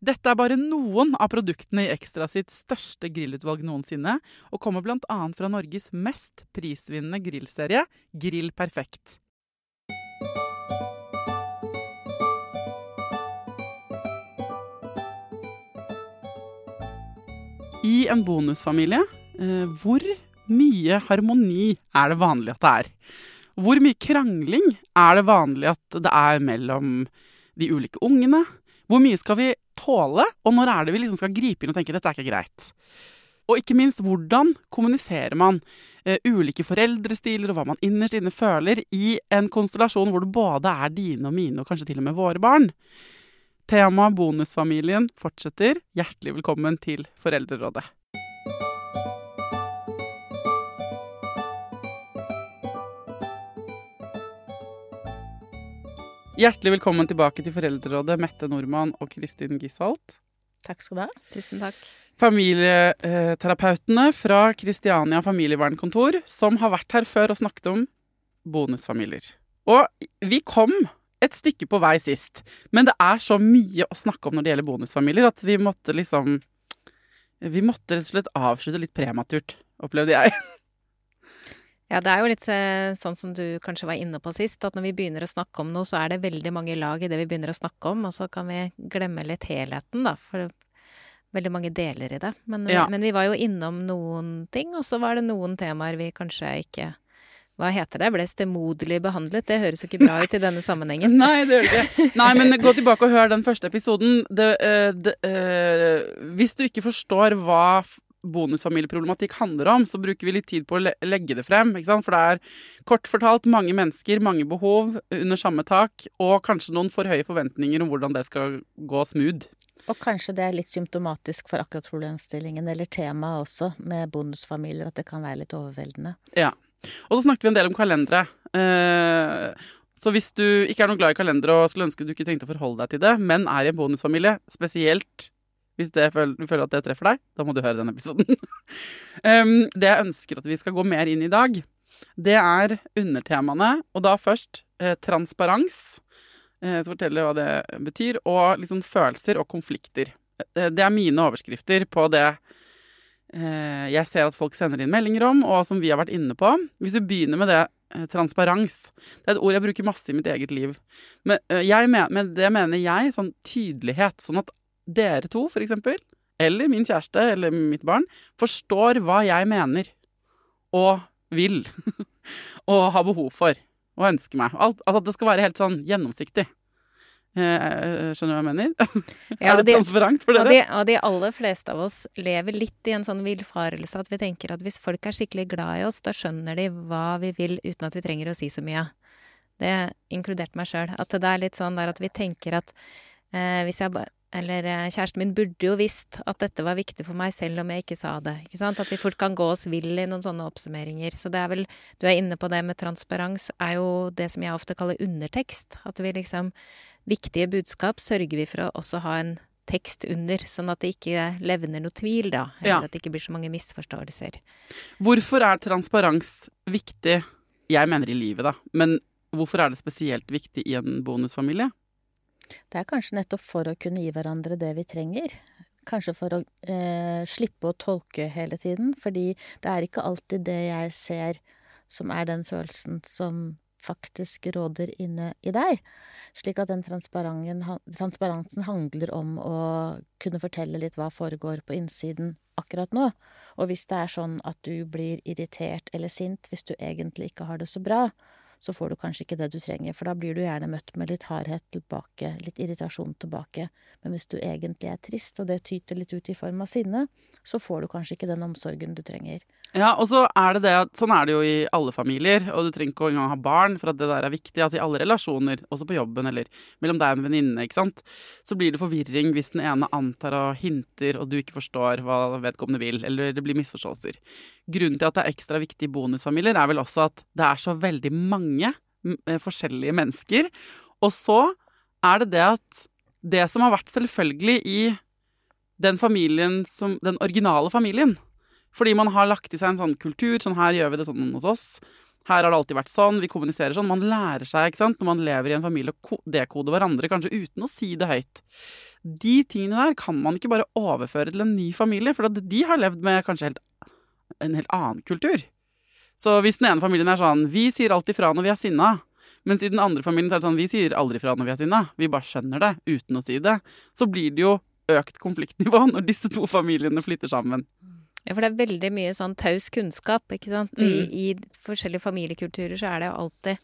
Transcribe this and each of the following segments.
Dette er bare noen av produktene i Ekstra sitt største grillutvalg noensinne, og kommer bl.a. fra Norges mest prisvinnende grillserie, Grill Perfekt. I en bonusfamilie, eh, hvor mye harmoni er det vanlig at det er? Hvor mye krangling er det vanlig at det er mellom de ulike ungene? Hvor mye skal vi tåle, og når er det vi liksom skal gripe inn og tenke dette er ikke greit? Og ikke minst, hvordan kommuniserer man eh, ulike foreldrestiler og hva man innerst inne føler i en konstellasjon hvor det både er dine og mine og kanskje til og med våre barn? Temaet Bonusfamilien fortsetter. Hjertelig velkommen til Foreldrerådet. Hjertelig velkommen tilbake til Foreldrerådet, Mette Nordmann og Kristin Gisvold. Takk skal du ha. Tusen takk. Familieterapeutene fra Kristiania familievernkontor, som har vært her før og snakket om bonusfamilier. Og vi kom et stykke på vei sist, men det er så mye å snakke om når det gjelder bonusfamilier, at vi måtte liksom Vi måtte rett og slett avslutte litt prematurt, opplevde jeg. Ja, det er jo litt eh, sånn som du kanskje var inne på sist, at når vi begynner å snakke om noe, så er det veldig mange lag i det vi begynner å snakke om, og så kan vi glemme litt helheten, da. For det er veldig mange deler i det. Men, Ja. men vi var jo innom noen ting, og så var det noen temaer vi kanskje ikke Hva heter det? Ble stemoderlig behandlet? Det høres jo ikke bra ut i denne sammenhengen. Nei, det gjør det ikke. Nei, men gå tilbake og hør den første episoden. Det, eh, det, eh, hvis du ikke forstår hva bonusfamilieproblematikk handler om, så bruker vi litt tid på å legge det frem. Ikke sant? For det er kort fortalt mange mennesker, mange behov under samme tak, og kanskje noen for høye forventninger om hvordan det skal gå smooth. Og kanskje det er litt symptomatisk for akkurat problemstillingen, eller temaet også, med bonusfamilier, at det kan være litt overveldende. Ja. Og så snakket vi en del om kalendere. Eh, så hvis du ikke er noe glad i kalendere og skulle ønske du ikke trengte å forholde deg til det, men er i en bonusfamilie, spesielt hvis det føl du føler at det treffer deg, da må du høre den episoden. um, det jeg ønsker at vi skal gå mer inn i dag, det er undertemaene, og da først eh, transparens. Eh, så forteller hva det betyr, og liksom følelser og konflikter. Eh, det er mine overskrifter på det eh, jeg ser at folk sender inn meldinger om, og som vi har vært inne på. Hvis vi begynner med det eh, transparens. Det er et ord jeg bruker masse i mitt eget liv. Men eh, jeg med det mener jeg sånn tydelighet. Sånn at dere to, for eksempel, eller min kjæreste eller mitt barn, forstår hva jeg mener og vil. og har behov for og ønsker meg. Alt, altså at det skal være helt sånn gjennomsiktig. Eh, skjønner du hva jeg mener? Ja, er det de- transparent for Og dere? de, og de aller fleste av oss lever litt i en sånn villfarelse at vi tenker at hvis folk er skikkelig glad i oss, da skjønner de hva vi vil uten at vi trenger å si så mye. Det inkluderte meg sjøl. At det er litt sånn der at vi tenker at eh, hvis jeg ba Eller eh, kjæresten min burde jo visst at dette var viktig for meg, selv om jeg ikke sa det. Ikke sant? At vi fort kan gå oss vill i noen sånne oppsummeringer. Så det er vel Du er inne på det med transparens, er jo det som jeg ofte kaller undertekst. At vi liksom Viktige budskap sørger vi for å også ha en tekst under, sånn at det ikke levner noe tvil, da. Eller Ja. at det ikke blir så mange misforståelser. Hvorfor er transparens viktig? Jeg mener i livet, da. Men hvorfor er det spesielt viktig i en bonusfamilie? Det er kanskje nettopp for å kunne gi hverandre det vi trenger. Kanskje for å eh, slippe å tolke hele tiden. Fordi det er ikke alltid det jeg ser som er den følelsen som faktisk råder inne i deg. Slik at den transparensen, handler om å kunne fortelle litt hva foregår på innsiden akkurat nå. Og hvis det er sånn at du blir irritert eller sint hvis du egentlig ikke har det så bra, så får du kanskje ikke det du trenger, for da blir du gjerne møtt med litt hardhet tilbake, litt irritasjon tilbake. Men hvis du egentlig er trist, og det tyter litt ut i form av sinne, så får du kanskje ikke den omsorgen du trenger. Ja, og så er det det at sånn er det jo i alle familier, og du trenger ikke engang ha barn for at det der er viktig. Altså i alle relasjoner, også på jobben eller mellom deg og en venninne, ikke sant. Så blir det forvirring hvis den ene antar og hinter, og du ikke forstår hva vedkommende vil, eller det blir misforståelser. Grunnen til at det er ekstra viktig i bonusfamilier, er vel også at det er så veldig mange eh, forskjellige mennesker. Og så er det det at det som har vært selvfølgelig i den familien som Den originale familien. Fordi man har lagt i seg en sånn kultur. Sånn her gjør vi det sånn hos oss. Her har det alltid vært sånn. Vi kommuniserer sånn. Man lærer seg, ikke sant, når man lever i en familie, å ko- dekode hverandre, kanskje uten å si det høyt. De tingene der kan man ikke bare overføre til en ny familie, for de har levd med kanskje helt, en helt annen kultur. Så hvis den ene familien er sånn Vi sier alltid fra når vi er sinna. Mens i den andre familien er det sånn Vi sier aldri fra når vi er sinna. Vi bare skjønner det uten å si det. Så blir det jo økt konfliktnivå når disse to familiene flytter sammen. Ja, for det er veldig mye sånn taus kunnskap, ikke sant. I, I forskjellige familiekulturer så er det jo alltid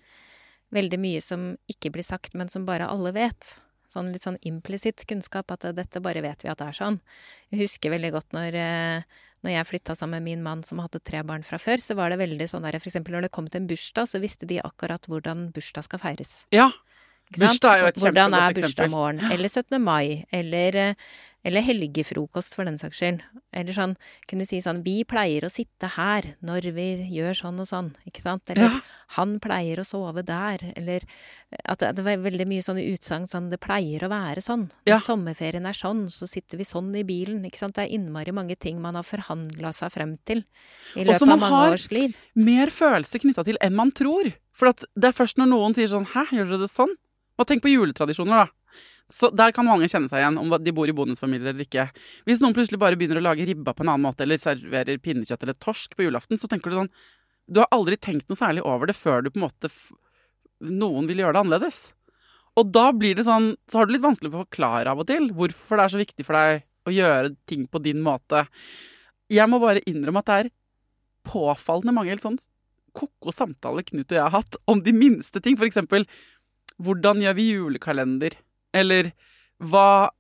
veldig mye som ikke blir sagt, men som bare alle vet. Sånn litt sånn implisitt kunnskap, at dette bare vet vi at det er sånn. Jeg husker veldig godt når, eh, når jeg flytta sammen med min mann som hadde tre barn fra før, så var det veldig sånn der, for eksempel når det kom til en bursdag, så visste de akkurat hvordan bursdag skal feires. Ja, Bursdag er jo et Hvordan kjempegodt er eksempel. bursdag morgen? Eller 17. mai? Eller, eh, eller helgefrokost, for den saks skyld. Eller sånn, kunne si sånn Vi pleier å sitte her når vi gjør sånn og sånn, ikke sant? Eller Ja. Han pleier å sove der. Eller at det, var veldig mye sånne utsagn sånn Det pleier å være sånn. Når Ja. sommerferien er sånn, så sitter vi sånn i bilen. Ikke sant? Det er innmari mange ting man har forhandla seg frem til i løpet av mange års liv. Og som man har mer følelse knytta til enn man tror. For at det er først når noen sier sånn Hæ, gjør dere det sånn? Og tenk på juletradisjoner, da. Så Der kan mange kjenne seg igjen, om de bor i bonusfamilier eller ikke. Hvis noen plutselig bare begynner å lage ribba på en annen måte, eller serverer pinnekjøtt eller torsk på julaften, så tenker du sånn Du har aldri tenkt noe særlig over det før du på en måte Noen vil gjøre det annerledes. Og da blir det sånn Så har du litt vanskelig for å forklare av og til hvorfor det er så viktig for deg å gjøre ting på din måte. Jeg må bare innrømme at det er påfallende mange helt sånn ko-ko samtaler Knut og jeg har hatt om de minste ting. For eksempel hvordan gjør vi julekalender? Eller hva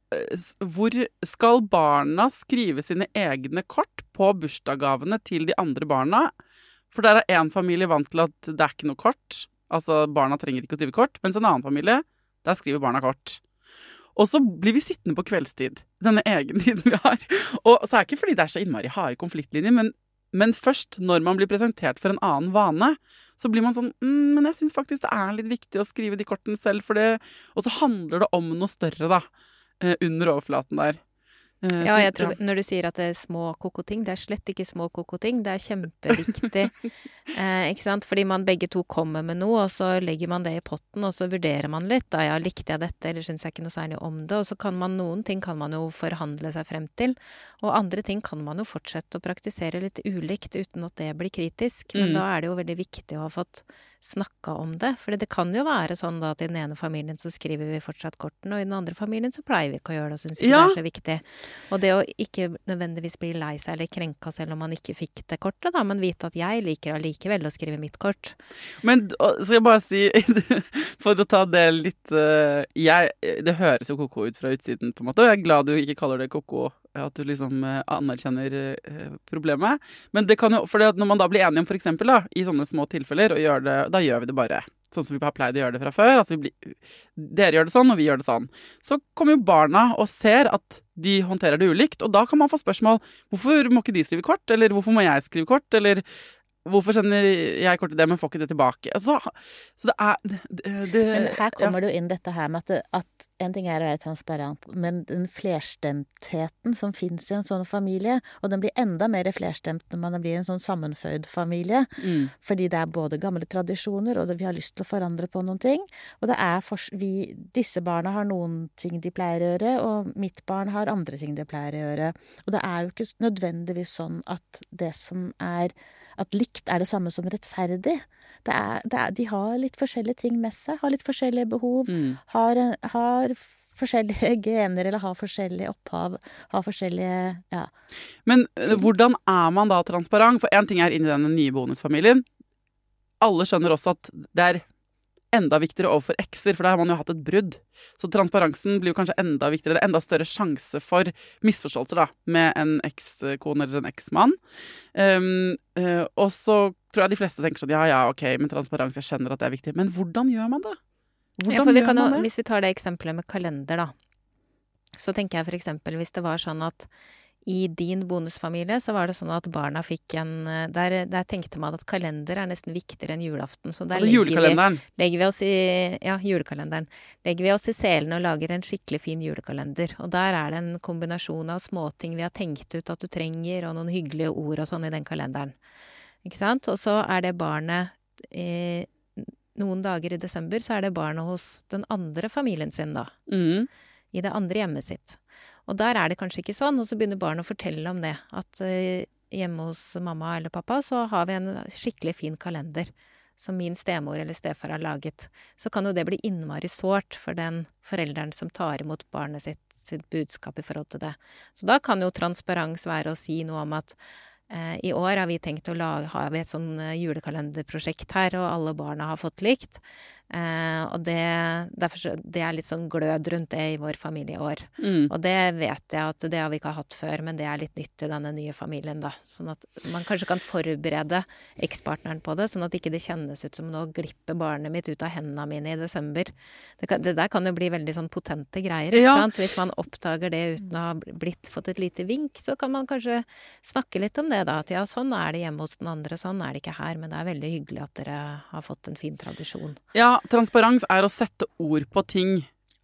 Hvor skal barna skrive sine egne kort på bursdagsgavene til de andre barna? For der er én familie vant til at det er ikke noe kort. Altså, barna trenger ikke å skrive kort. Mens en annen familie, der skriver barna kort. Og så blir vi sittende på kveldstid, denne egentiden vi har. Og så er det ikke fordi det er så innmari harde konfliktlinjer, men, men først når man blir presentert for en annen vane, så blir man sånn mm, Men jeg syns faktisk det er litt viktig å skrive de kortene selv, for det Og så handler det om noe større, da. eh, Under overflaten der. Eh, Ja, jeg tror når du sier at det er små koko-ting, det er slett ikke små koko-ting. Det er kjempeviktig. eh, ikke sant? Fordi man begge to kommer med noe, og så legger man det i potten, og så vurderer man litt. Da ja, likte jeg dette, eller syns jeg ikke noe særlig om det? Og så kan man noen ting kan man jo forhandle seg frem til, og andre ting kan man jo fortsette å praktisere litt ulikt uten at det blir kritisk. Men Mm. da er det jo veldig viktig å ha fått snakka om det. For det kan jo være sånn da at i den ene familien så skriver vi fortsatt kortene, og i den andre familien så pleier vi ikke å gjøre det og syns ikke Ja. det er så viktig. Og det å ikke nødvendigvis bli lei seg eller krenka selv om man ikke fikk det kortet, da, men vite at jeg liker allikevel å skrive mitt kort. Men skal jeg bare si, for å ta det litt eh, jeg, Det høres jo ko-ko ut fra utsiden, på en måte. og Jeg er glad du ikke kaller det ko-ko, at du liksom eh, anerkjenner eh, problemet. Men det kan jo, for når man da blir enige om da, i sånne små tilfeller, og gjør det, da gjør vi det bare sånn som vi har pleid å gjøre det fra før. Altså blir, dere gjør det sånn, og vi gjør det sånn. Så kommer jo barna og ser at de håndterer det ulikt, og da kan man få spørsmål hvorfor må ikke de skrive kort, eller hvorfor må jeg skrive kort, eller Hvorfor sender jeg kortet det, men får ikke det tilbake? Altså, så det er det, det, Men her kommer ja. det jo inn dette her med at, det, at, en ting er å være transparent, men den flerstemtheten som fins i en sånn familie, og den blir enda mer flerstemt når man blir en sånn sammenføyd familie, mm. fordi det er både gamle tradisjoner, og vi har lyst til å forandre på noen ting, og det er for, vi, disse barna har noen ting de pleier å gjøre, og mitt barn har andre ting de pleier å gjøre. Og det er jo ikke nødvendigvis sånn at det som er at likt er det samme som rettferdig. Det er, det er, de har litt forskjellige ting med seg, har litt forskjellige behov, mm. har, har, forskjellige gener eller har forskjellig opphav, har forskjellige ja. Men uh, hvordan er man da transparent? For én ting er inni denne nye bonusfamilien. Alle skjønner også at det er enda viktigere overfor ekser, for da har man jo hatt et brudd. Så transparensen blir jo kanskje enda viktigere. Det er enda større sjanse for misforståelser da, med en ekskone eller en eksmann. Um, uh, og så tror jeg de fleste tenker sånn ja ja, ok, men transparens, jeg skjønner at det er viktig. Men hvordan gjør man det? Hvordan ja, for vi kan jo, Hvis vi tar det eksempelet med kalender, da. Så tenker jeg for eksempel hvis det var sånn at i din bonusfamilie så var det sånn at barna fikk en eh, Der, der tenkte man at kalender er nesten viktigere enn julaften. Så der altså julekalenderen? Vi, legger vi oss i Ja, julekalenderen. Legger vi oss i selen og lager en skikkelig fin julekalender. Og der er det en kombinasjon av småting vi har tenkt ut at du trenger, og noen hyggelige ord og sånn i den kalenderen. Ikke sant? Og så er det barnet eh, Noen dager i desember så er det barnet hos den andre familien sin, da. Mm. I det andre hjemmet sitt. Og der er det kanskje ikke sånn, og så begynner barnet å fortelle om det. At uh, hjemme hos mamma eller pappa så har vi en skikkelig fin kalender som min stemor eller stefar har laget. Så kan jo det bli innmari sårt for den forelderen som tar imot barnet sitt, sitt budskap i forhold til det. Så da kan jo transparens være å si noe om at eh, i år har vi tenkt å lage har vi et sånn eh, julekalenderprosjekt her, og alle barna har fått likt. Eh, og det, derfor, det er litt sånn glød rundt det i vår familie i år. Mm. Og det vet jeg at det har vi ikke hatt før, men det er litt nytt i denne nye familien, da. Sånn at man kanskje kan forberede ekspartneren på det, sånn at ikke det kjennes ut som nå glipper barnet mitt ut av hendene mine i desember. Det, kan, det der kan jo bli veldig sånn potente greier, ja. sant. Hvis man oppdager det uten å ha blitt, fått et lite vink, så kan man kanskje snakke litt om det, da. At ja, sånn er det hjemme hos den andre, sånn er det ikke her, men det er veldig hyggelig at dere har fått en fin tradisjon. Ja, transparens er å sette ord på ting.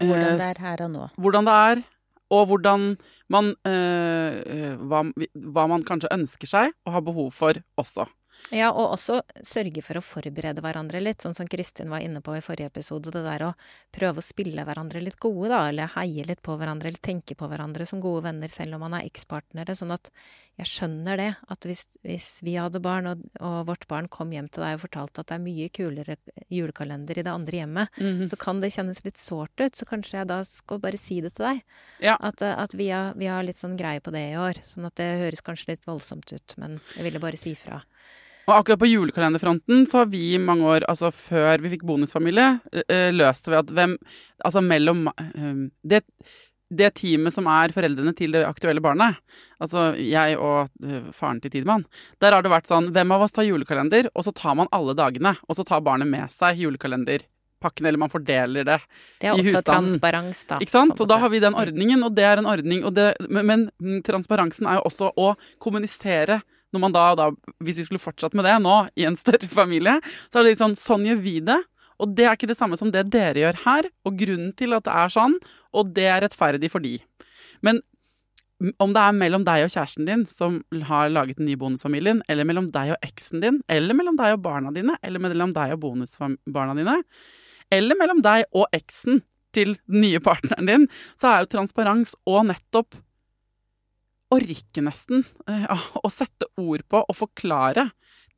Hvordan det er her og nå. Hvordan det er, og hvordan man øh, hva, hva, man kanskje ønsker seg og har behov for også. Ja, og også sørge for å forberede hverandre litt, sånn som Kristin var inne på i forrige episode. Det der å prøve å spille hverandre litt gode, da, eller heie litt på hverandre, eller tenke på hverandre som gode venner, selv om man er ekspartnere. Sånn at jeg skjønner det, at hvis, hvis vi hadde barn, og, og, vårt barn kom hjem til deg og fortalte at det er mye kulere julekalender i det andre hjemmet, mm -hmm. så kan det kjennes litt sårt ut. Så kanskje jeg da skal bare si det til deg. Ja. At, at vi, har, vi har litt sånn greie på det i år. Sånn at det høres kanskje litt voldsomt ut, men jeg ville bare si fra. Og akkurat på julekalenderfronten så har vi i mange år, altså før vi fikk bonusfamilie, eh, løst det ved at hvem Altså mellom eh, det, det teamet som er foreldrene til det aktuelle barnet, altså jeg og uh, faren til Tidemann, der har det vært sånn Hvem av oss tar julekalender? Og så tar man alle dagene. Og så tar barnet med seg julekalenderpakken, eller man fordeler det, det i husstanden. Det er også transparens, da. Ikke sant? Og da har vi den ordningen, og det er en ordning. Det, men, men, mm, transparensen er jo også å kommunisere når man da, da, Hvis vi skulle fortsatt med det nå, i en større familie, så er det litt sånn Sånn gjør vi det. Og det er ikke det samme som det dere gjør her. Og grunnen til at det er sånn, og det er rettferdig for de. Men om det er mellom deg og kjæresten din som har laget den nye bonusfamilien, eller mellom deg og eksen din, eller mellom deg og barna dine, eller mellom deg og bonusbarna dine, eller mellom deg og eksen til den nye partneren din, så er jo transparens og nettopp orke nesten eh, å sette ord på og forklare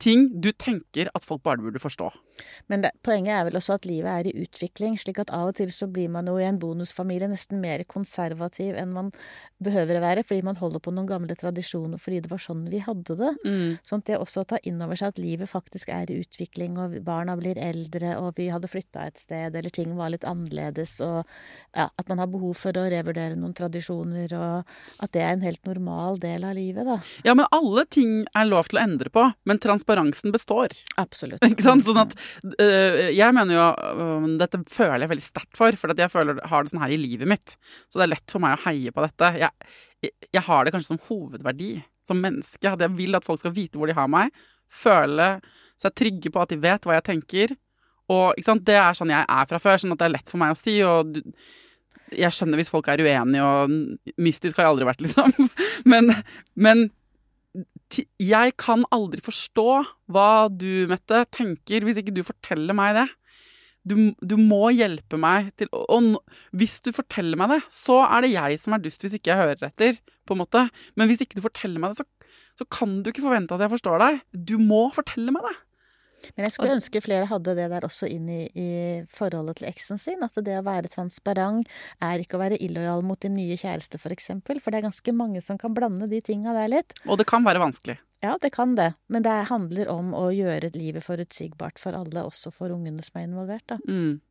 ting du tenker at folk bare burde forstå. Men det, poenget er vel også at livet er i utvikling, slik at av og til så blir man jo i en bonusfamilie nesten mer konservativ enn man behøver å være, fordi man holder på noen gamle tradisjoner fordi det var sånn vi hadde det. Mm. Sånn at det også å ta inn over seg at livet faktisk er i utvikling, og barna blir eldre, og vi hadde flytta et sted, eller ting var litt annerledes, og ja, at man har behov for å revurdere noen tradisjoner, og at det er en helt normal del av livet, da. Ja, men alle ting er lov til å endre på, men trans transparensen består. Absolutt. Ikke sant? Sånn at øh, Jeg mener jo øh, Dette føler jeg veldig sterkt for, for jeg føler har det sånn her i livet mitt. Så det er lett for meg å heie på dette. Jeg, jeg, jeg har det kanskje som hovedverdi som menneske. At jeg vil at folk skal vite hvor de har meg. Føle seg trygge på at de vet hva jeg tenker. Og det er sånn jeg er fra før, sånn at det er lett for meg å si. Og jeg skjønner hvis folk er uenige, og mystisk har jeg aldri vært, liksom. Men, men jeg kan aldri forstå hva du, Mette, tenker hvis ikke du forteller meg det. Du, du må hjelpe meg til Og hvis du forteller meg det, så er det jeg som er dust hvis ikke jeg hører etter, på en måte. Men hvis ikke du forteller meg det, så, så kan du ikke forvente at jeg forstår deg. Du må fortelle meg det. Men jeg skulle ønske flere hadde det der også inn i, i forholdet til eksen sin. At det å være transparent er ikke å være illojal mot din nye kjæreste, for eksempel. For det er ganske mange som kan blande de tinga der litt. Og det kan være vanskelig. Ja, det kan det. Men det handler om å gjøre livet forutsigbart for alle, også for ungene som er involvert, da. Mm.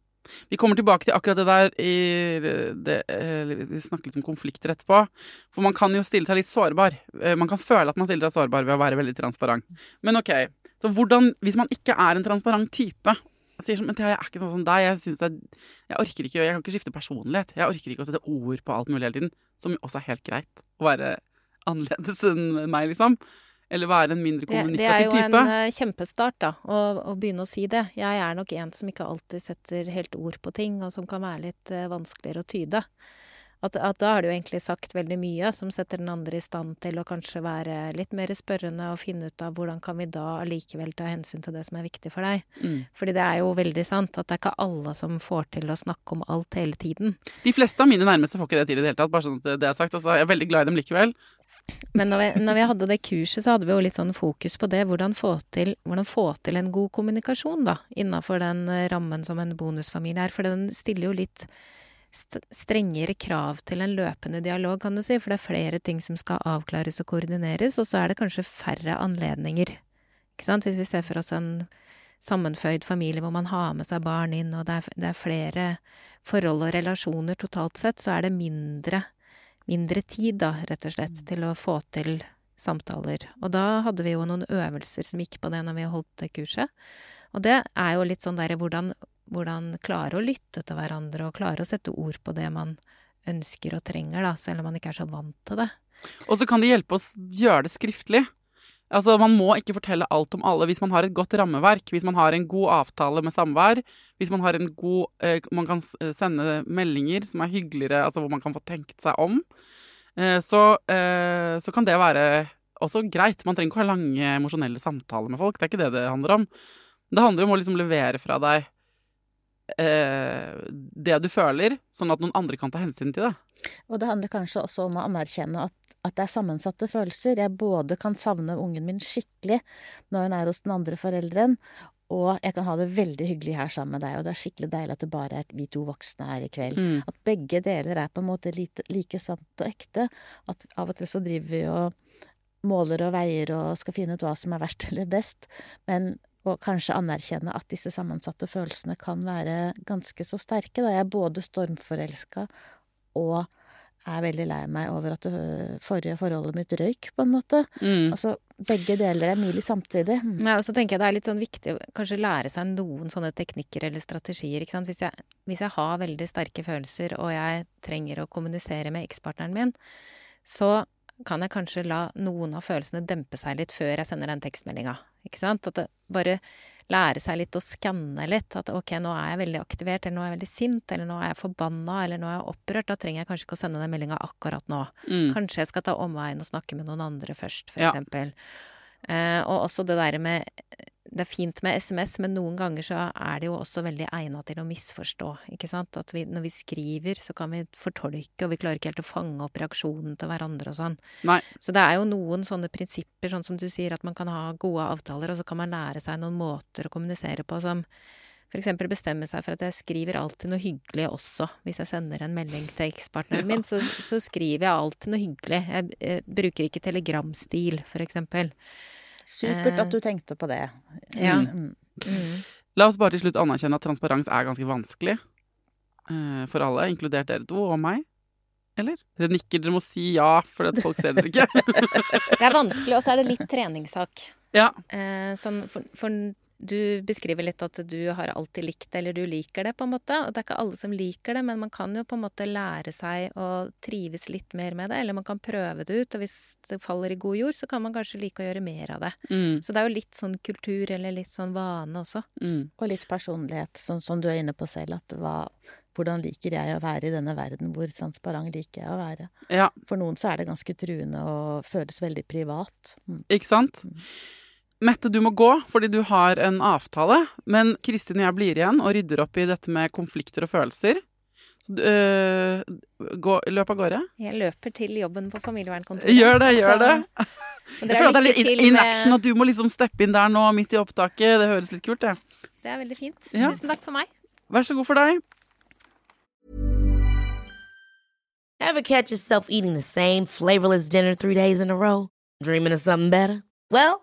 Vi kommer tilbake til akkurat det der i det, eh, Vi snakker litt om konflikter etterpå. For man kan jo stille seg litt sårbar. Eh, Man kan føle at man stiller seg sårbar ved å være veldig transparent. Men ok, så hvordan Hvis man ikke er en transparent type sier sånn, men Thea, jeg er ikke sånn som deg. Jeg, er, jeg orker ikke, jeg kan ikke skifte personlighet. Jeg orker ikke å sette ord på alt mulig hele tiden. Som også er helt greit. Å være annerledes enn meg, liksom. Eller være en mindre kommunikativ Det, det er jo en type. eh, kjempestart, da, å, å begynne å si det. Jeg er nok en som ikke alltid setter helt ord på ting, og som kan være litt eh, vanskeligere å tyde. At, at da har du egentlig sagt veldig mye som setter den andre i stand til å kanskje være litt mer spørrende og finne ut av hvordan kan vi da allikevel ta hensyn til det som er viktig for deg. Mm. Fordi det er jo veldig sant at det er ikke alle som får til å snakke om alt hele tiden. De fleste av mine nærmeste får ikke det til i det hele tatt. bare sånn at det er sagt. Altså, jeg er veldig glad i dem likevel. Men når vi, når vi hadde det kurset, så hadde vi jo litt sånn fokus på det. Hvordan få til, hvordan få til en god kommunikasjon, da. Innafor den eh, rammen som en bonusfamilie er. For den stiller jo litt st strengere krav til en løpende dialog, kan du si. For det er flere ting som skal avklares og koordineres, og så er det kanskje færre anledninger. Ikke sant? Hvis vi ser for oss en sammenføyd familie hvor man har med seg barn inn, og det er, det er flere forhold og relasjoner totalt sett, så er det mindre mindre tid, da, rett og slett, til å få til samtaler. Og da hadde vi jo noen øvelser som gikk på det når vi holdt kurset. Og det er jo litt sånn derre hvordan, hvordan klare å lytte til hverandre, og klare å sette ord på det man ønsker og trenger, da, selv om man ikke er så vant til det. Og så kan det hjelpe oss gjøre det skriftlig. Altså, Man må ikke fortelle alt om alle hvis man har et godt rammeverk, hvis man har en god avtale med samvær, hvis man har en god eh, Man kan sende meldinger som er hyggeligere, altså hvor man kan få tenkt seg om. Eh, så, eh, så kan det være også greit. Man trenger ikke å ha lange emosjonelle samtaler med folk. Det er ikke det det handler om. Det handler om å liksom levere fra deg eh, det du føler, sånn at noen andre kan ta hensyn til det. Og det handler kanskje også om å anerkjenne at, at det er sammensatte følelser. Jeg både kan savne ungen min skikkelig når hun er hos den andre forelderen, og jeg kan ha det veldig hyggelig her sammen med deg, og det er skikkelig deilig at det bare er vi to voksne her i kveld. Mm. At begge deler er på en måte lite, like sant og ekte. At av og til så driver vi og måler og veier og skal finne ut hva som er verst eller best, men å kanskje anerkjenne at disse sammensatte følelsene kan være ganske så sterke. Da jeg er både stormforelska og er veldig lei meg over at det forrige forholdet mitt røyk, på en måte. Mm. Altså, begge deler er mulig samtidig. Mm. Ja, og så tenker jeg det er litt sånn viktig å kanskje lære seg noen sånne teknikker eller strategier. ikke sant? Hvis jeg, hvis jeg har veldig sterke følelser, og jeg trenger å kommunisere med ekspartneren min, så kan jeg kanskje la noen av følelsene dempe seg litt før jeg sender den tekstmeldinga. Ikke sant? At det bare lære seg litt å skanne litt. At ok, nå er jeg veldig aktivert, eller nå er jeg veldig sint, eller nå er jeg forbanna, eller nå er jeg opprørt. Da trenger jeg kanskje ikke å sende den meldinga akkurat nå. Mm. Kanskje jeg skal ta omveien og snakke med noen andre først, for Ja. Eh, og også det derre med Det er fint med SMS, men noen ganger så er det jo også veldig egna til å misforstå, ikke sant. At vi, når vi skriver, så kan vi fortolke, og vi klarer ikke helt å fange opp reaksjonen til hverandre og sånn. Nei. Så det er jo noen sånne prinsipper, sånn som du sier, at man kan ha gode avtaler, og så kan man lære seg noen måter å kommunisere på som eksempel bestemme seg for at jeg skriver alltid noe hyggelig også. Hvis jeg sender en melding til ekspartneren min, så, så skriver jeg alltid noe hyggelig. Jeg, jeg bruker ikke telegramstil, eksempel. Supert at du tenkte på det. Ja. Mm. Mm. La oss bare til slutt anerkjenne at transparens er ganske vanskelig uh, for alle, inkludert dere to og meg. Eller? Dere nikker, dere må si ja, for at folk ser dere ikke. Det er vanskelig, og så er det litt treningssak. Ja. Uh, sånn, for, for du beskriver litt at du har alltid likt det, eller du liker det, på en måte. Og det er ikke alle som liker det, men man kan jo på en måte lære seg å trives litt mer med det. Eller man kan prøve det ut, og hvis det faller i god jord, så kan man kanskje like å gjøre mer av det. Mm. Så det er jo litt sånn kultur, eller litt sånn vane også. Mm. Og litt personlighet, som, som du er inne på selv. At hva, hvordan liker jeg å være i denne verden? Hvor transparent liker jeg å være? Ja, For noen så er det ganske truende og føles veldig privat. Mm. ikke sant? Mette, du må gå fordi du har en avtale, men Kristin og jeg blir igjen og rydder opp i dette med konflikter og følelser. Så, øh, gå, løp av gårde. Jeg løper til jobben på familievernkontoret. Gjør det, gjør det. Jeg føler at det er litt in, in action, at du må liksom steppe inn der nå, midt i opptaket. Det høres litt kult, det. Det er veldig fint. Ja. Tusen takk for meg. Vær så god for deg. Ever catch yourself eating the same flavorless dinner three days in a row? Dreaming of something better? Well,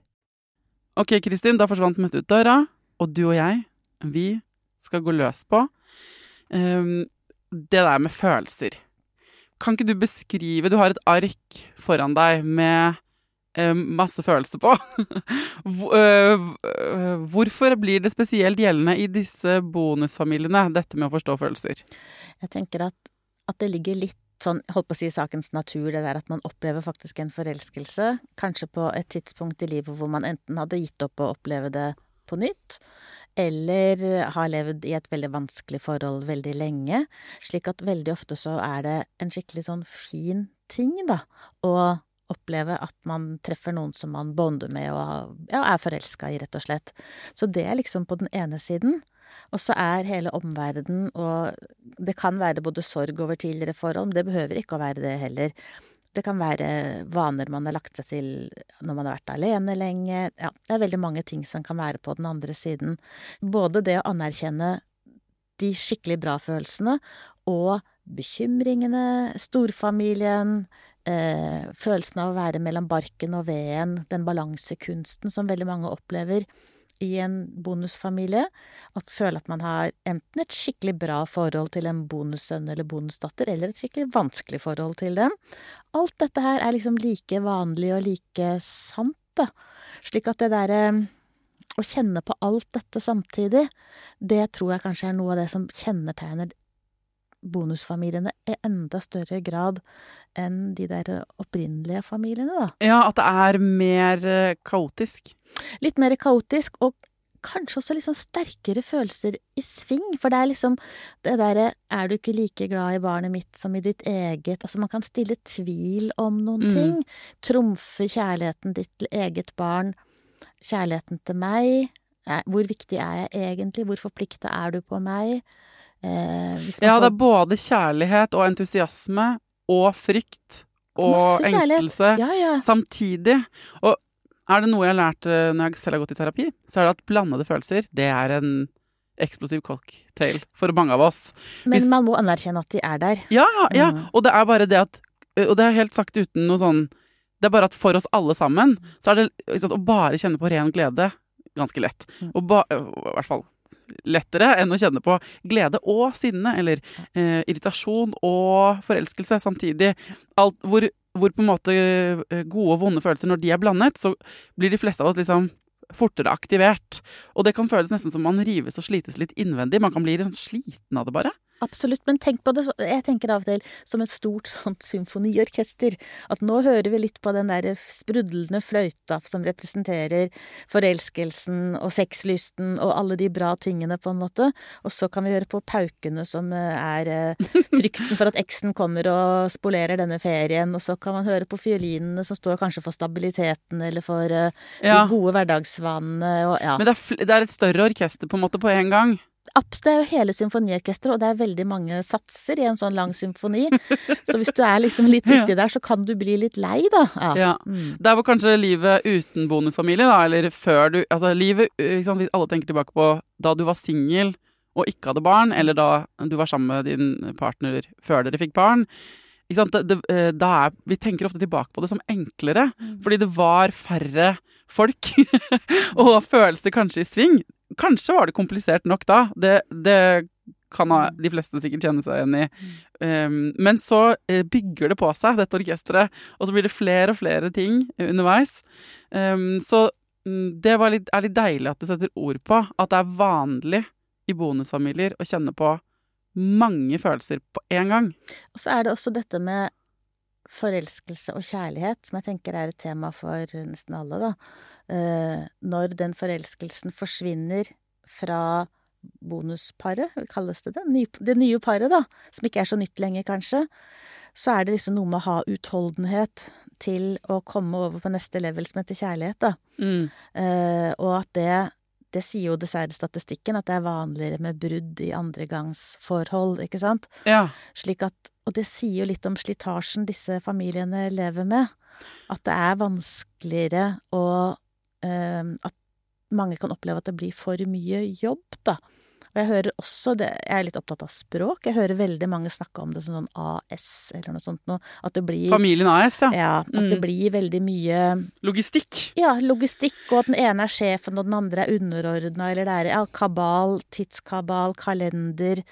Ok, Kristin, da forsvant Mette ut døra, og du og jeg, vi skal gå løs på um, det der med følelser. Kan ikke du beskrive Du har et ark foran deg med um, masse følelser på. Øh, Hvorfor blir det spesielt gjeldende i disse bonusfamiliene, dette med å forstå følelser? Jeg tenker at, at det ligger litt sånn, holdt på å si sakens natur, det der at man opplever faktisk en forelskelse, kanskje på et tidspunkt i livet hvor man enten hadde gitt opp å oppleve det på nytt, eller har levd i et veldig vanskelig forhold veldig lenge, slik at veldig ofte så er det en skikkelig sånn fin ting, da, å oppleve at man treffer noen som man bonder med og ja, er forelska i, rett og slett. Så det er liksom på den ene siden. Og så er hele omverdenen, og det kan være både sorg over tidligere forhold, men det behøver ikke å være det heller. Det kan være vaner man har lagt seg til når man har vært alene lenge. Ja, det er veldig mange ting som kan være på den andre siden. Både det å anerkjenne de skikkelig bra følelsene og bekymringene, storfamilien, følelsen av å være mellom barken og veden, den balansekunsten som veldig mange opplever i en bonusfamilie. At føle at man har enten et skikkelig bra forhold til en bonussønn eller bonusdatter, eller et skikkelig vanskelig forhold til dem. Alt dette her er liksom like vanlig og like sant, da. Slik at det derre å kjenne på alt dette samtidig, det tror jeg kanskje er noe av det som kjennetegner bonusfamiliene i enda større grad enn de der opprinnelige familiene, da. Ja, at det er mer eh, kaotisk. Litt mer kaotisk, og kanskje også litt sånn sterkere følelser i sving. For det er liksom det derre Er du ikke like glad i barnet mitt som i ditt eget? Altså, man kan stille tvil om noen Mm. ting. Trumfe kjærligheten ditt til eget barn. Kjærligheten til meg. Eh, Hvor viktig er jeg egentlig? Hvor forplikta er du på meg? Eh, Ja, det er både kjærlighet og entusiasme og frykt og engstelse Ja, ja. samtidig. Og er det noe jeg har lært eh, når jeg selv har gått i terapi, så er det at blandede følelser, det er en eksplosiv cocktail for mange av oss. Men hvis- man må anerkjenne at de er der. Ja, ja. Mm. Og det er bare det at Og det er helt sagt uten noe sånn Det er bare at for oss alle sammen, så er det sant, å bare kjenne på ren glede ganske lett. Mm. Og ba, I hvert fall lettere enn å kjenne på glede og sinne, eller eh, irritasjon og forelskelse samtidig. Alt, hvor, hvor på en måte eh, gode og vonde følelser, når de er blandet, så blir de fleste av oss liksom fortere aktivert. Og det kan føles nesten som man rives og slites litt innvendig. Man kan bli sånn sliten av det, bare. Absolutt, men tenk på det Jeg tenker av og til som et stort sånt symfoniorkester. At nå hører vi litt på den der sprudlende fløyta som representerer forelskelsen og sexlysten og alle de bra tingene, på en måte. Og så kan vi høre på paukene som eh, er eh, frykten for at eksen kommer og spolerer denne ferien. Og så kan man høre på fiolinene som står kanskje for stabiliteten eller for eh, Ja. de gode hverdagsvanene og ja. Men det er, det er et større orkester på en måte på en gang. Abs, det er jo hele symfoniorkesteret, og det er veldig mange satser i en sånn lang symfoni. Så hvis du er liksom litt uti der, så kan du bli litt lei, da. Ja. Ja. Mm. Der hvor kanskje livet uten bonusfamilie, da, eller før du Altså livet liksom, Hvis alle tenker tilbake på da du var singel og ikke hadde barn, eller da du var sammen med din partner før dere fikk barn. Ikke sant? Det, det, eh, da er, vi tenker ofte tilbake på det som enklere, fordi det var færre folk og følelser kanskje i sving. Kanskje var det komplisert nok da. Det, det kan ha, de fleste sikkert kjenne seg igjen i. Um, men så eh, bygger det på seg, dette orkesteret, og så blir det flere og flere ting underveis. Um, så mm, det var litt, er litt deilig at du setter ord på at det er vanlig i bonusfamilier å kjenne på mange følelser på en gang. Og så er det også dette med forelskelse og kjærlighet, som jeg tenker er et tema for nesten alle, da. Eh, når den forelskelsen forsvinner fra bonusparet, kalles det det? Det nye paret, da, som ikke er så nytt lenger, kanskje. Så er det liksom noe med å ha utholdenhet til å komme over på neste level som heter kjærlighet, da. Mm. Uh, og at det det sier jo dessverre statistikken, at det er vanligere med brudd i andregangsforhold, ikke sant? Ja. Slik at, og det sier jo litt om slitasjen disse familiene lever med. At det er vanskeligere å eh, At mange kan oppleve at det blir for mye jobb, da. Og jeg hører også det Jeg er litt opptatt av språk. Jeg hører veldig mange snakke om det som sånn AS eller noe sånt noe. At det blir Familien AS, ja. Ja, at det Mm. blir veldig mye Logistikk. ja, logistikk, og at den ene er sjefen, og den andre er underordna, eller det er ja, kabal, tidskabal, kalender,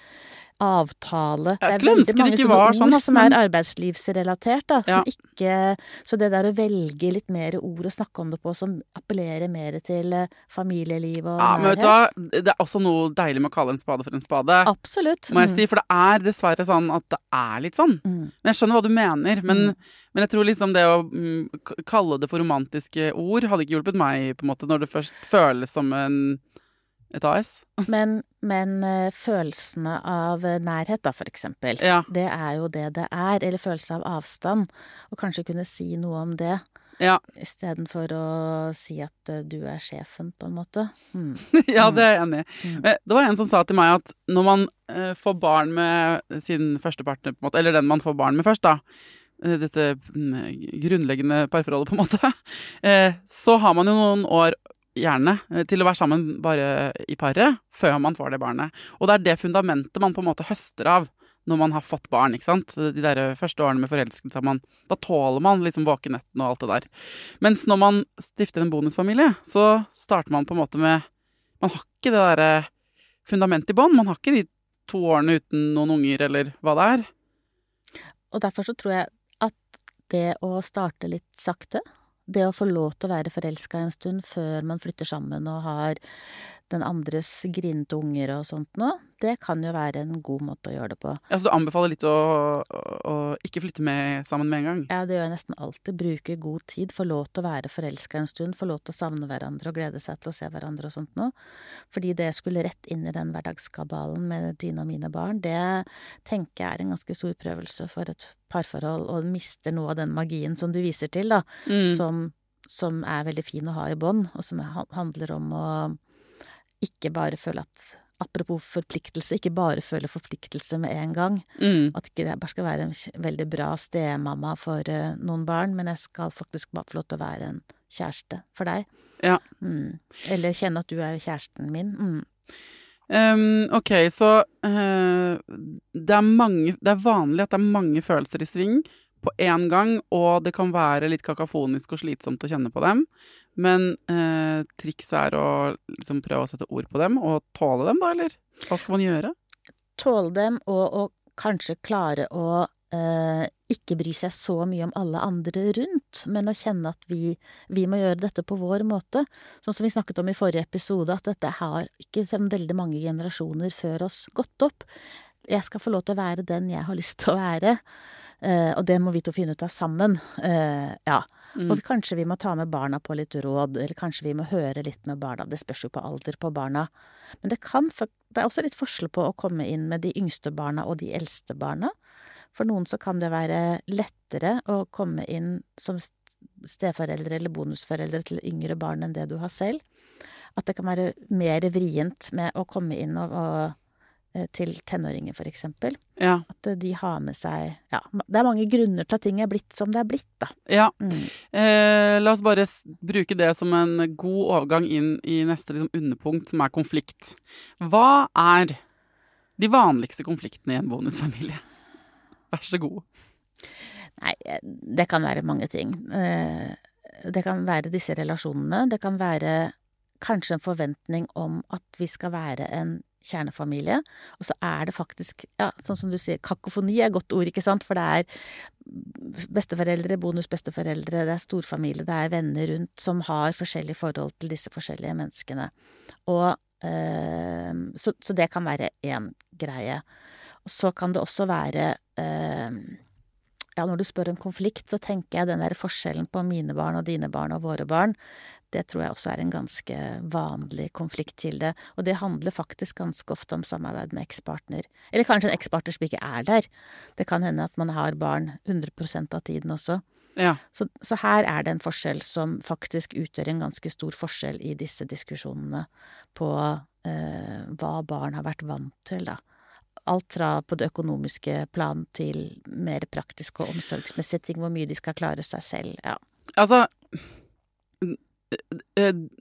avtale. Jeg skulle ønske det ikke var sånn, ord som er arbeidslivsrelatert, da. Som Ja. ikke Så det der å velge litt mer ord å snakke om det på som appellerer mer til eh, familieliv og Ja, men vet du hva, det er også noe deilig med å kalle en spade for en spade. Absolutt. må jeg si, For det er dessverre sånn at det er litt sånn. Mm. Men jeg skjønner hva du mener. Men, Mm. men jeg tror liksom det å mm, kalle det for romantiske ord hadde ikke hjulpet meg, på en måte, når det først føles som en, et AS. Men, men eh, følelsene av eh, nærhet, da, for eksempel. Ja. Det er jo det det er. Eller følelse av avstand. Og kanskje kunne si noe om det. Ja, Istedenfor å si at eh, du er sjefen, på en måte. Mm. ja, det er jeg enig i. Mm. Det var en som sa til meg at når man får barn med sin første partner, på en måte, eller den man får barn med først, da, dette mm, grunnleggende parforholdet, på en måte, så har man jo noen år gjerne eh, til å være sammen bare i paret før man får det barnet. Og det er det fundamentet man på en måte høster av når man har fått barn, ikke sant. De der første årene med forelskelse, man, da tåler man liksom våkenettene og alt det der. Mens når man stifter en bonusfamilie, så starter man på en måte med Man har ikke det derre fundamentet i bånn. Man har ikke de to årene uten noen unger, eller hva det er. Og derfor så tror jeg at det å starte litt sakte, det å få lov til å være forelska en stund før man flytter sammen og har den andres grinete unger og sånt nå, det kan jo være en god måte å gjøre det på. Ja, Så du anbefaler litt å, å, å ikke flytte med sammen med en gang? Ja, det gjør jeg nesten alltid. Bruke god tid, få lov til å være forelska en stund, få lov til å savne hverandre og glede seg til å se hverandre og sånt noe. Fordi det skulle rett inn i den hverdagskabalen med dine og mine barn, det tenker jeg er en ganske stor prøvelse for et parforhold, og mister noe av den magien som du viser til, da, Mm. som, som er veldig fin å ha i bånd, og som handler om å ikke bare føle at Apropos forpliktelse, ikke bare føle forpliktelse med en gang. Mm. At ikke jeg bare skal være en veldig bra stemamma for uh, noen barn, men jeg skal faktisk bare få lov til å være en kjæreste for deg. Ja. Mm. Eller kjenne at du er kjæresten min. Mm. Um, ok, så uh, det, er mange, det er vanlig at det er mange følelser i sving på én gang, og det kan være litt kakafonisk og slitsomt å kjenne på dem. Men eh, trikset er å liksom prøve å sette ord på dem, og tåle dem, da, eller? Hva skal man gjøre? Tåle dem, og, og kanskje klare å eh, ikke bry seg så mye om alle andre rundt, men å kjenne at vi, vi må gjøre dette på vår måte. Sånn som vi snakket om i forrige episode, at dette har ikke veldig mange generasjoner før oss gått opp. Jeg skal få lov til å være den jeg har lyst til å være. Eh, og det må vi to finne ut av sammen. Eh, ja. Mm. Og kanskje vi må ta med barna på litt råd, eller kanskje vi må høre litt med barna. Det spørs jo på alder på barna. Men det kan Det er også litt forskjell på å komme inn med de yngste barna og de eldste barna. For noen så kan det være lettere å komme inn som st- steforeldre eller bonusforeldre til yngre barn enn det du har selv. At det kan være mer vrient med å komme inn og, og til tenåringer, for eksempel. Ja. At eh, de har med seg Ja, det er mange grunner til at ting er blitt som det er blitt, da. ja. Mm. Eh, la oss bare bruke det som en god overgang inn i neste liksom, underpunkt, som er konflikt. Hva er de vanligste konfliktene i en bonusfamilie? Vær så god. Nei, eh, det kan være mange ting. Eh, Det kan være disse relasjonene. Det kan være kanskje en forventning om at vi skal være en kjernefamilie. Og så er det faktisk, ja, sånn som du sier, kakofoni er et godt ord, ikke sant? For det er besteforeldre, bonusbesteforeldre, det er storfamilie, det er venner rundt som har forskjellig forhold til disse forskjellige menneskene. Og eh, så, så det kan være én greie. Og så kan det også være eh, ja, når du spør om konflikt, så tenker jeg den der forskjellen på mine barn og dine barn og våre barn, det tror jeg også er en ganske vanlig konfliktkilde. Og det handler faktisk ganske ofte om samarbeid med ekspartner. Eller kanskje en ekspartner som ikke er der. Det kan hende at man har barn 100% av tiden også. Ja. Så, så her er det en forskjell som faktisk utgjør en ganske stor forskjell i disse diskusjonene på eh, hva barn har vært vant til, da. Alt fra på det økonomiske plan til mer praktiske og omsorgsmessige ting, hvor mye de skal klare seg selv. Ja. Altså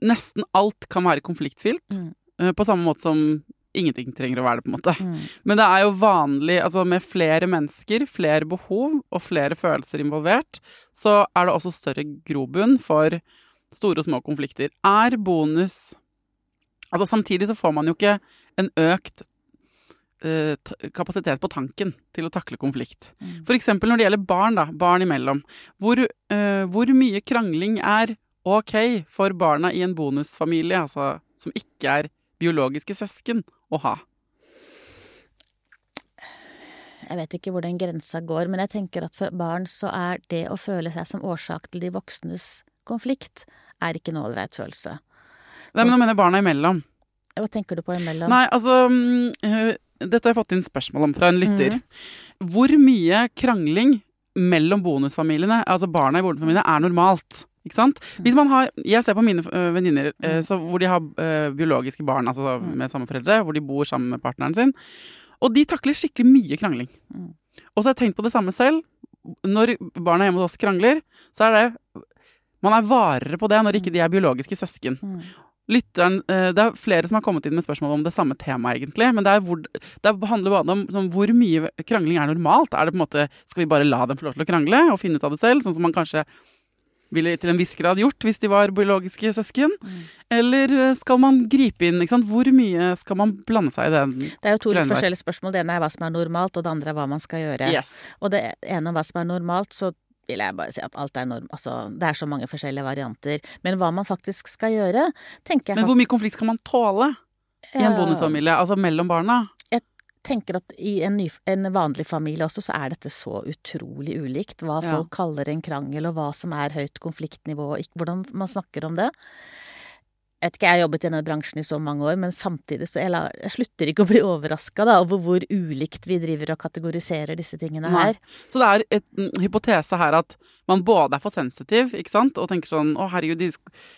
Nesten alt kan være konfliktfylt, Mm. eh, på samme måte som ingenting trenger å være det, på en måte. Mm. Men det er jo vanlig, altså med flere mennesker, flere behov og flere følelser involvert, så er det også større grobunn for store og små konflikter. Er bonus Altså samtidig så får man jo ikke en økt eh, kapasitet på tanken til å takle konflikt. Mm. Eksempel når det gjelder barn, da, barn imellom. Hvor, eh, hvor mye krangling er ok for barna i en bonusfamilie, altså som ikke er biologiske søsken, å ha? Jeg vet ikke hvor den grensa går, men jeg tenker at for barn så er det å føle seg som årsak til de voksnes konflikt, er ikke en ålreit følelse. Nei, men nå mener jeg barna imellom. Hva tenker du på imellom? Nei, altså mm, eh, Dette har jeg fått inn spørsmål om fra en lytter. Hvor mye krangling mellom bonusfamiliene, altså barna i bonusfamiliene, er normalt? Ikke sant? Hvis man har, Jeg ser på mine øh, venninner øh, hvor de har øh, biologiske barn altså med samme foreldre, hvor de bor sammen med partneren sin. Og de takler skikkelig mye krangling. Mm. Og så har jeg tenkt på det samme selv. Når barna hjemme hos oss krangler, så er det Man er varere på det når ikke de er biologiske søsken. Mm. Lytteren, eh, Det er flere som har kommet inn med spørsmål om det samme temaet, egentlig. Men det, er hvor, det handler bare om sånn, hvor mye krangling er normalt. Er det på en måte, Skal vi bare la dem få lov til å krangle og finne ut av det selv, sånn som man kanskje ville til en viss grad gjort hvis de var biologiske søsken? Mm. Eller eh, skal man gripe inn? Hvor mye skal man blande seg i den? Det er jo to litt forskjellige spørsmål. Det ene er hva som er normalt, og det andre er hva man skal gjøre. Yes. Og det ene om hva som er normalt, så vil jeg bare si at alt er norm... Altså, det er så mange forskjellige varianter. Men hva man faktisk skal gjøre, tenker jeg Men hvor mye konflikt skal man tåle i en Ja. bonusfamilie? Altså mellom barna? Tenker at i en, ny, en vanlig familie også, så er dette så utrolig ulikt. Hva Ja. folk kaller en krangel, og hva som er høyt konfliktnivå, og ikke, hvordan man snakker om det. Jeg vet ikke, jeg har jobbet i denne bransjen i så mange år, men samtidig så jeg, la, jeg slutter ikke å bli overraska over hvor ulikt vi driver og kategoriserer disse tingene her. Så det er et en hypotese her at man både er for sensitiv, ikke sant, og tenker sånn å herregud,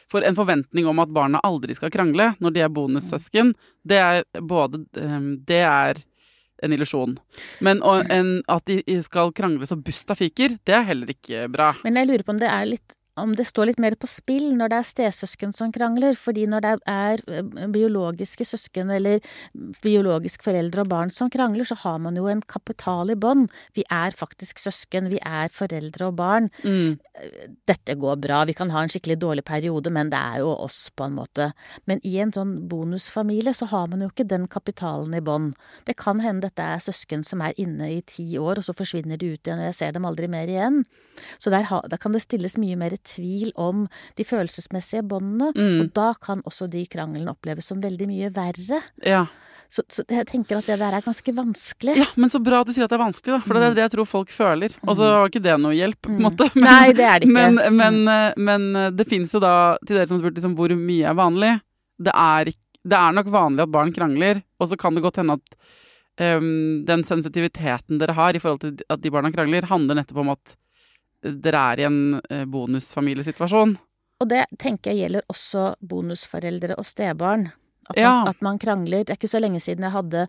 for en forventning om at barna aldri skal krangle når de er bonussøsken, det er både ehm, Det er en illusjon. Men og, en, at de skal krangle så busta fiker, det er heller ikke bra. Men jeg lurer på om det er litt om det står litt mer på spill når det er stesøsken som krangler, fordi når det er eh, biologiske søsken eller biologisk foreldre og barn som krangler, så har man jo en kapital i bånd. Vi er faktisk søsken, vi er foreldre og barn. Mm. Dette går bra, vi kan ha en skikkelig dårlig periode, men det er jo oss, på en måte. Men i en sånn bonusfamilie så har man jo ikke den kapitalen i bånd. Det kan hende dette er søsken som er inne i ti år, og så forsvinner de ut igjen, og jeg ser dem aldri mer igjen. Så der, der kan det stilles mye mer tvil om de følelsesmessige båndene, Mm. og da kan også de kranglene oppleves som veldig mye verre. Ja. Så, så jeg tenker at det der er ganske vanskelig. ja, men så bra at du sier at det er vanskelig, da, for det er det jeg tror folk føler. Og så var ikke det noe hjelp, på en måte. Men, Mm. Nei, det er det ikke. Men, men, eh, men eh, det finnes jo da, til dere som spurte liksom, hvor mye er vanlig, det er, det er nok vanlig at barn krangler, og så kan det godt hende at um, den sensitiviteten dere har i forhold til at de barna krangler, handler nettopp om at dere er i en eh, bonusfamiliesituasjon. Og det tenker jeg gjelder også bonusforeldre og stebarn. At, Ja. man, at man krangler. Det er ikke så lenge siden jeg hadde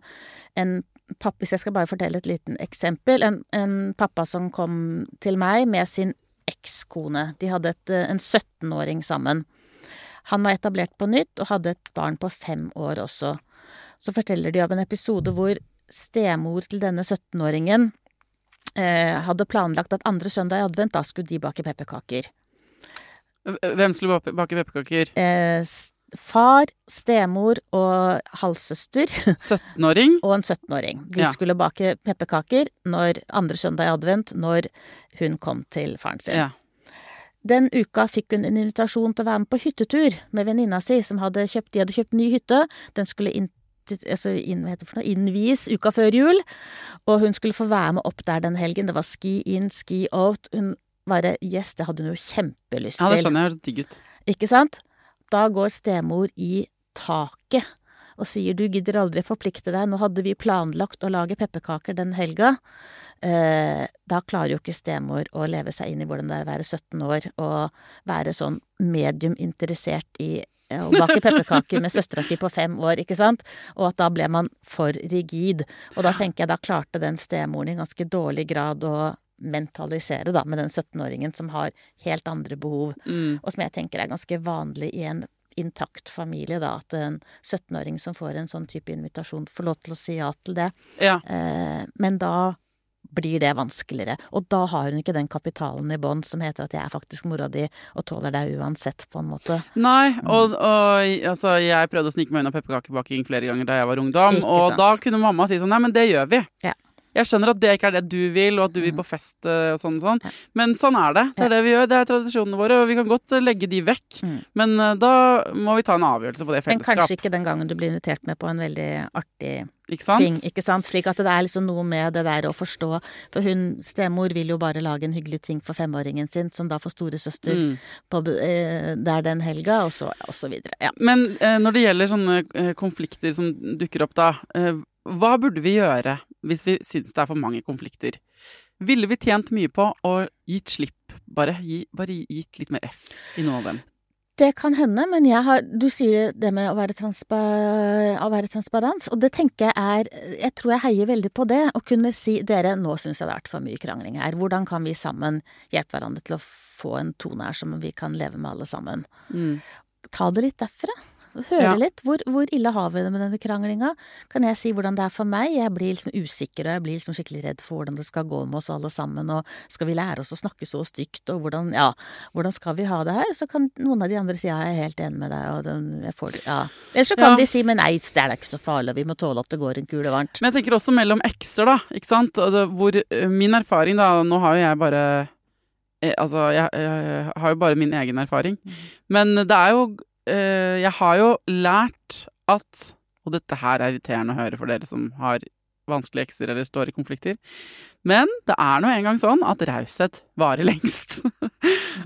en pappa Hvis jeg skal bare fortelle et liten eksempel. En, en pappa som kom til meg med sin ekskone. De hadde et, eh, en 17-åring sammen. Han var etablert på nytt og hadde et barn på fem år også. Så forteller de om en episode hvor stemor til denne 17-åringen eh, hadde planlagt at andre søndag i advent, da skulle de bake pepperkaker. Hvem skulle bake- pepperkaker? eh, far, stemor og halvsøster 17-åring? og en 17-åring. De Ja. skulle bake pepperkaker når andre søndag i advent, når hun kom til faren sin. Ja. Den uka fikk hun en invitasjon til å være med på hyttetur med venninna si, som hadde kjøpt, de hadde kjøpt ny hytte. Den skulle inn, altså inn, innvies uka før jul, og hun skulle få være med opp der den helgen. Det var ski in, ski out. Hun bare Yes, det hadde hun jo kjempelyst til. ja, det skjønner jeg. Høres digg ut. Ikke sant? Da går stemor i taket og sier du gidder aldri forplikte deg, nå hadde vi planlagt å lage pepperkaker den helga. Eh, da klarer jo ikke stemor å leve seg inn i hvordan det er å være 17 år og være sånn medium interessert i eh, å bake pepperkaker med søstera si på fem år, ikke sant? Og at da ble man for rigid. Og da tenker jeg da klarte den stemoren i ganske dårlig grad å mentalisere da med den 17-åringen som har helt andre behov Mm. og som jeg tenker er ganske vanlig i en intakt familie, da, at en 17-åring som får en sånn type invitasjon, får lov til å si ja til det. Ja. Eh, men da blir det vanskeligere. Og da har hun ikke den kapitalen i bånn som heter at jeg er faktisk mora di og tåler deg uansett, på en måte. Nei, og, og altså, jeg prøvde å snike meg unna pepperkakebaking flere ganger da jeg var ungdom, og da kunne mamma si sånn Nei, men det gjør vi. Ja. Jeg skjønner at det ikke er det du vil, og at du vil på fest eh, og sånn og sånn, men sånn er det. Det er det vi gjør. Det er tradisjonene våre, og vi kan godt eh, legge de vekk. Mm. Men eh, da må vi ta en avgjørelse på det i Men kanskje ikke den gangen du blir invitert med på en veldig artig Ikke ting, ikke sant? Slik at det er liksom noe med det der å forstå. For hun, stemor vil jo bare lage en hyggelig ting for femåringen sin, som da får storesøster Mm. på, eh, der den helga, og så, og så videre. Ja. Men eh, når det gjelder sånne konflikter som dukker opp da, eh, hva burde vi gjøre hvis vi syns det er for mange konflikter? Ville vi tjent mye på å gitt slipp, bare, gi, bare gitt litt mer F i noen av dem? Det kan hende, men jeg har, du sier det med å være, transpa, å være transparens, og det tenker jeg er Jeg tror jeg heier veldig på det, å kunne si dere, nå syns jeg det har vært for mye krangling her, hvordan kan vi sammen hjelpe hverandre til å få en tone her som vi kan leve med alle sammen? Mm. Ta det litt derfra. Høre Ja. litt. Hvor, hvor ille har vi det med denne kranglinga? Kan jeg si hvordan det er for meg? Jeg blir liksom usikker, og jeg blir liksom skikkelig redd for hvordan det skal gå med oss alle sammen, og skal vi lære oss å snakke så stygt, og hvordan, ja, hvordan skal vi ha det her? Så kan noen av de andre si ja, jeg er helt enig med deg, og den, jeg får det, ja. Eller så kan Ja. de si men nei, det er da ikke så farlig, og vi må tåle at det går en kule varmt. Men jeg tenker også mellom ekser, da. Ikke sant? Hvor, eh, min erfaring, da Nå har jo jeg bare eh, Altså, jeg, jeg har jo bare min egen erfaring. Men det er jo eh, Jeg har jo lært at Og dette her er irriterende å høre for dere som har vanskelige ekser eller står i konflikter. Men det er nå engang sånn at raushet varer lengst.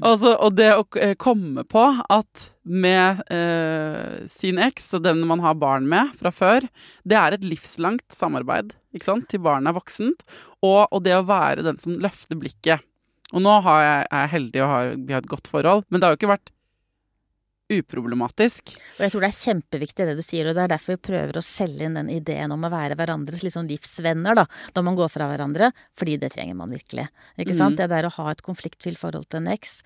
altså, og det å eh, komme på at med eh, sin eks og den man har barn med fra før, det er et livslangt samarbeid ikke sant? til barnet er voksent. Og, og, det å være den som løfter blikket. Og nå jeg, er jeg heldig og har, vi har et godt forhold, men det har jo ikke vært uproblematisk. Og jeg tror det er kjempeviktig det du sier, og det er derfor vi prøver å selge inn den ideen om å være hverandres sånn livsvenner, da, når man går fra hverandre, fordi det trenger man virkelig. Ikke mm. sant? Det der å ha et konfliktfylt forhold til en eks,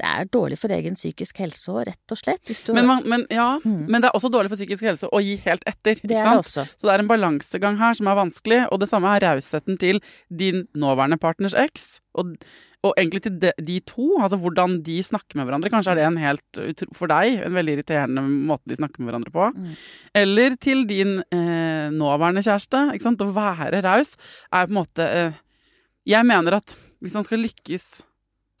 det er dårlig for egen psykisk helse òg, rett og slett. Men, man, men, ja, mm. men det er også dårlig for psykisk helse å gi helt etter, ikke det sant? Det også. Så det er en balansegang her som er vanskelig, og det samme er rausheten til din nåværende partners eks. Og og egentlig til de, de, to, altså hvordan de snakker med hverandre. Kanskje er det en helt, for deg, en veldig irriterende måte de snakker med hverandre på. Mm. Eller til din eh, nåværende kjæreste. Ikke sant? Å være raus er på en måte eh, Jeg mener at hvis man skal lykkes,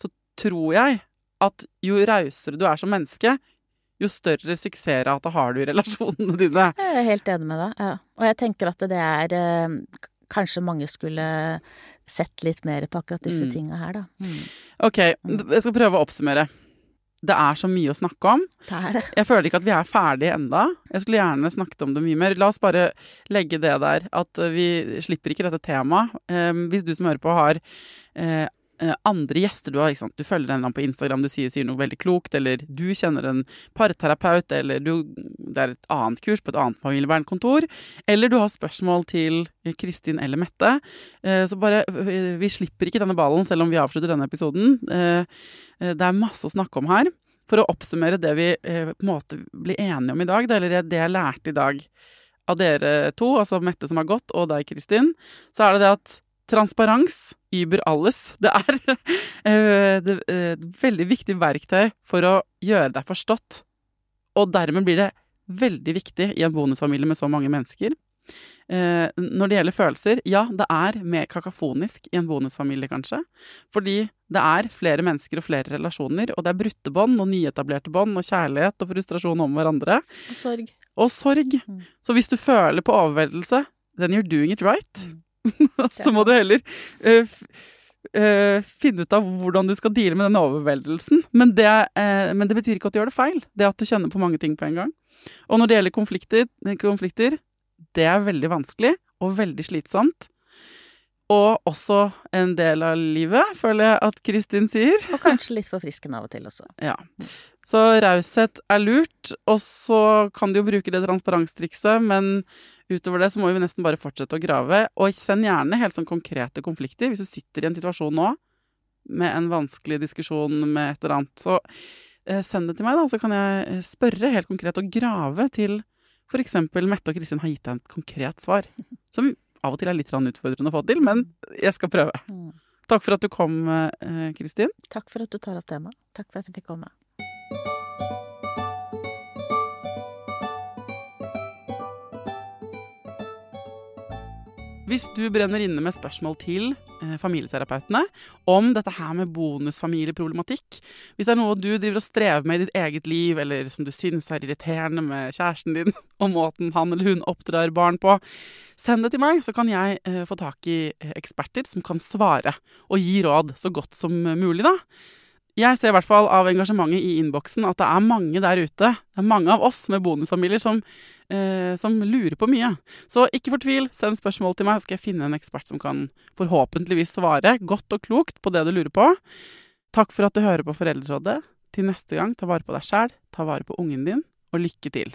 så tror jeg at jo rausere du er som menneske, jo større suksessrate har du i relasjonene dine. Jeg er helt enig med deg. Ja. Og jeg tenker at det er eh, Kanskje mange skulle sett litt mer på akkurat disse mm. tinga her, da. Mm. Ok, mm. jeg skal prøve å oppsummere. Det er så mye å snakke om. Det er det. Jeg føler ikke at vi er ferdige enda. Jeg skulle gjerne snakket om det mye mer. La oss bare legge det der at vi slipper ikke dette temaet. Um, hvis du som hører på har Eh, andre gjester du har. ikke sant? Du følger en eller annen på Instagram, du sier, sier, noe veldig klokt, eller du kjenner en parterapeut, eller du, det er et annet kurs på et annet familievernkontor, eller du har spørsmål til Kristin eller Mette. Eh, så bare Vi slipper ikke denne ballen, selv om vi avslutter denne episoden. Eh, det er masse å snakke om her. For å oppsummere det vi på en måte blir enige om i dag, eller det jeg lærte i dag av dere to, altså Mette som har gått, og deg, Kristin, så er det det at Transparens über alles. Det er et eh, veldig viktig verktøy for å gjøre deg forstått. Og dermed blir det veldig viktig i en bonusfamilie med så mange mennesker. Eh, når det gjelder følelser, ja, det er mer kakafonisk i en bonusfamilie, kanskje. Fordi det er flere mennesker og flere relasjoner, og det er brutte bånd og nyetablerte bånd og kjærlighet og frustrasjon om hverandre. Og sorg. Og sorg. Mm. Så hvis du føler på overveldelse, then you're doing it right. Så må du heller uh, uh, finne ut av hvordan du skal deale med den overveldelsen. Men det, uh, men det, betyr ikke at du gjør det feil. Det at du kjenner på mange ting på en gang. Og når det gjelder konflikter, konflikter det er veldig vanskelig og veldig slitsomt. Og også en del av livet, føler jeg at Kristin sier. Og kanskje litt forfriskende av og til også. Ja. Så raushet er lurt, og så kan du jo bruke det transparenstrikset, men utover det så må vi nesten bare fortsette å grave. Og send gjerne helt sånn konkrete konflikter. Hvis du sitter i en situasjon nå med en vanskelig diskusjon med et eller annet, så eh, send det til meg, da. Så kan jeg eh, spørre helt konkret og grave til f.eks. Mette og Kristin har gitt deg et konkret svar. Som av og til er litt utfordrende å få til, men jeg skal prøve. Mm. Takk for at du kom, eh, Kristin. Takk for at du tar opp temaet. Takk for at jeg fikk komme. Hvis du brenner inne med spørsmål til eh, familieterapeutene om dette her med bonusfamilieproblematikk, hvis det er noe du driver og strever med i ditt eget liv, eller som du syns er irriterende med kjæresten din, og måten han eller hun oppdrar barn på, send det til meg, så kan jeg eh, få tak i eh, eksperter som kan svare og gi råd så godt som mulig, da. Jeg ser i hvert fall av engasjementet i innboksen at det er mange der ute, det er mange av oss med bonusfamilier som, eh, som lurer på mye. Så ikke fortvil, send spørsmål til meg, så skal jeg finne en ekspert som kan forhåpentligvis svare godt og klokt på det du lurer på. Takk for at du hører på Foreldrerådet. Til neste gang, ta vare på deg sjæl, ta vare på ungen din, og lykke til.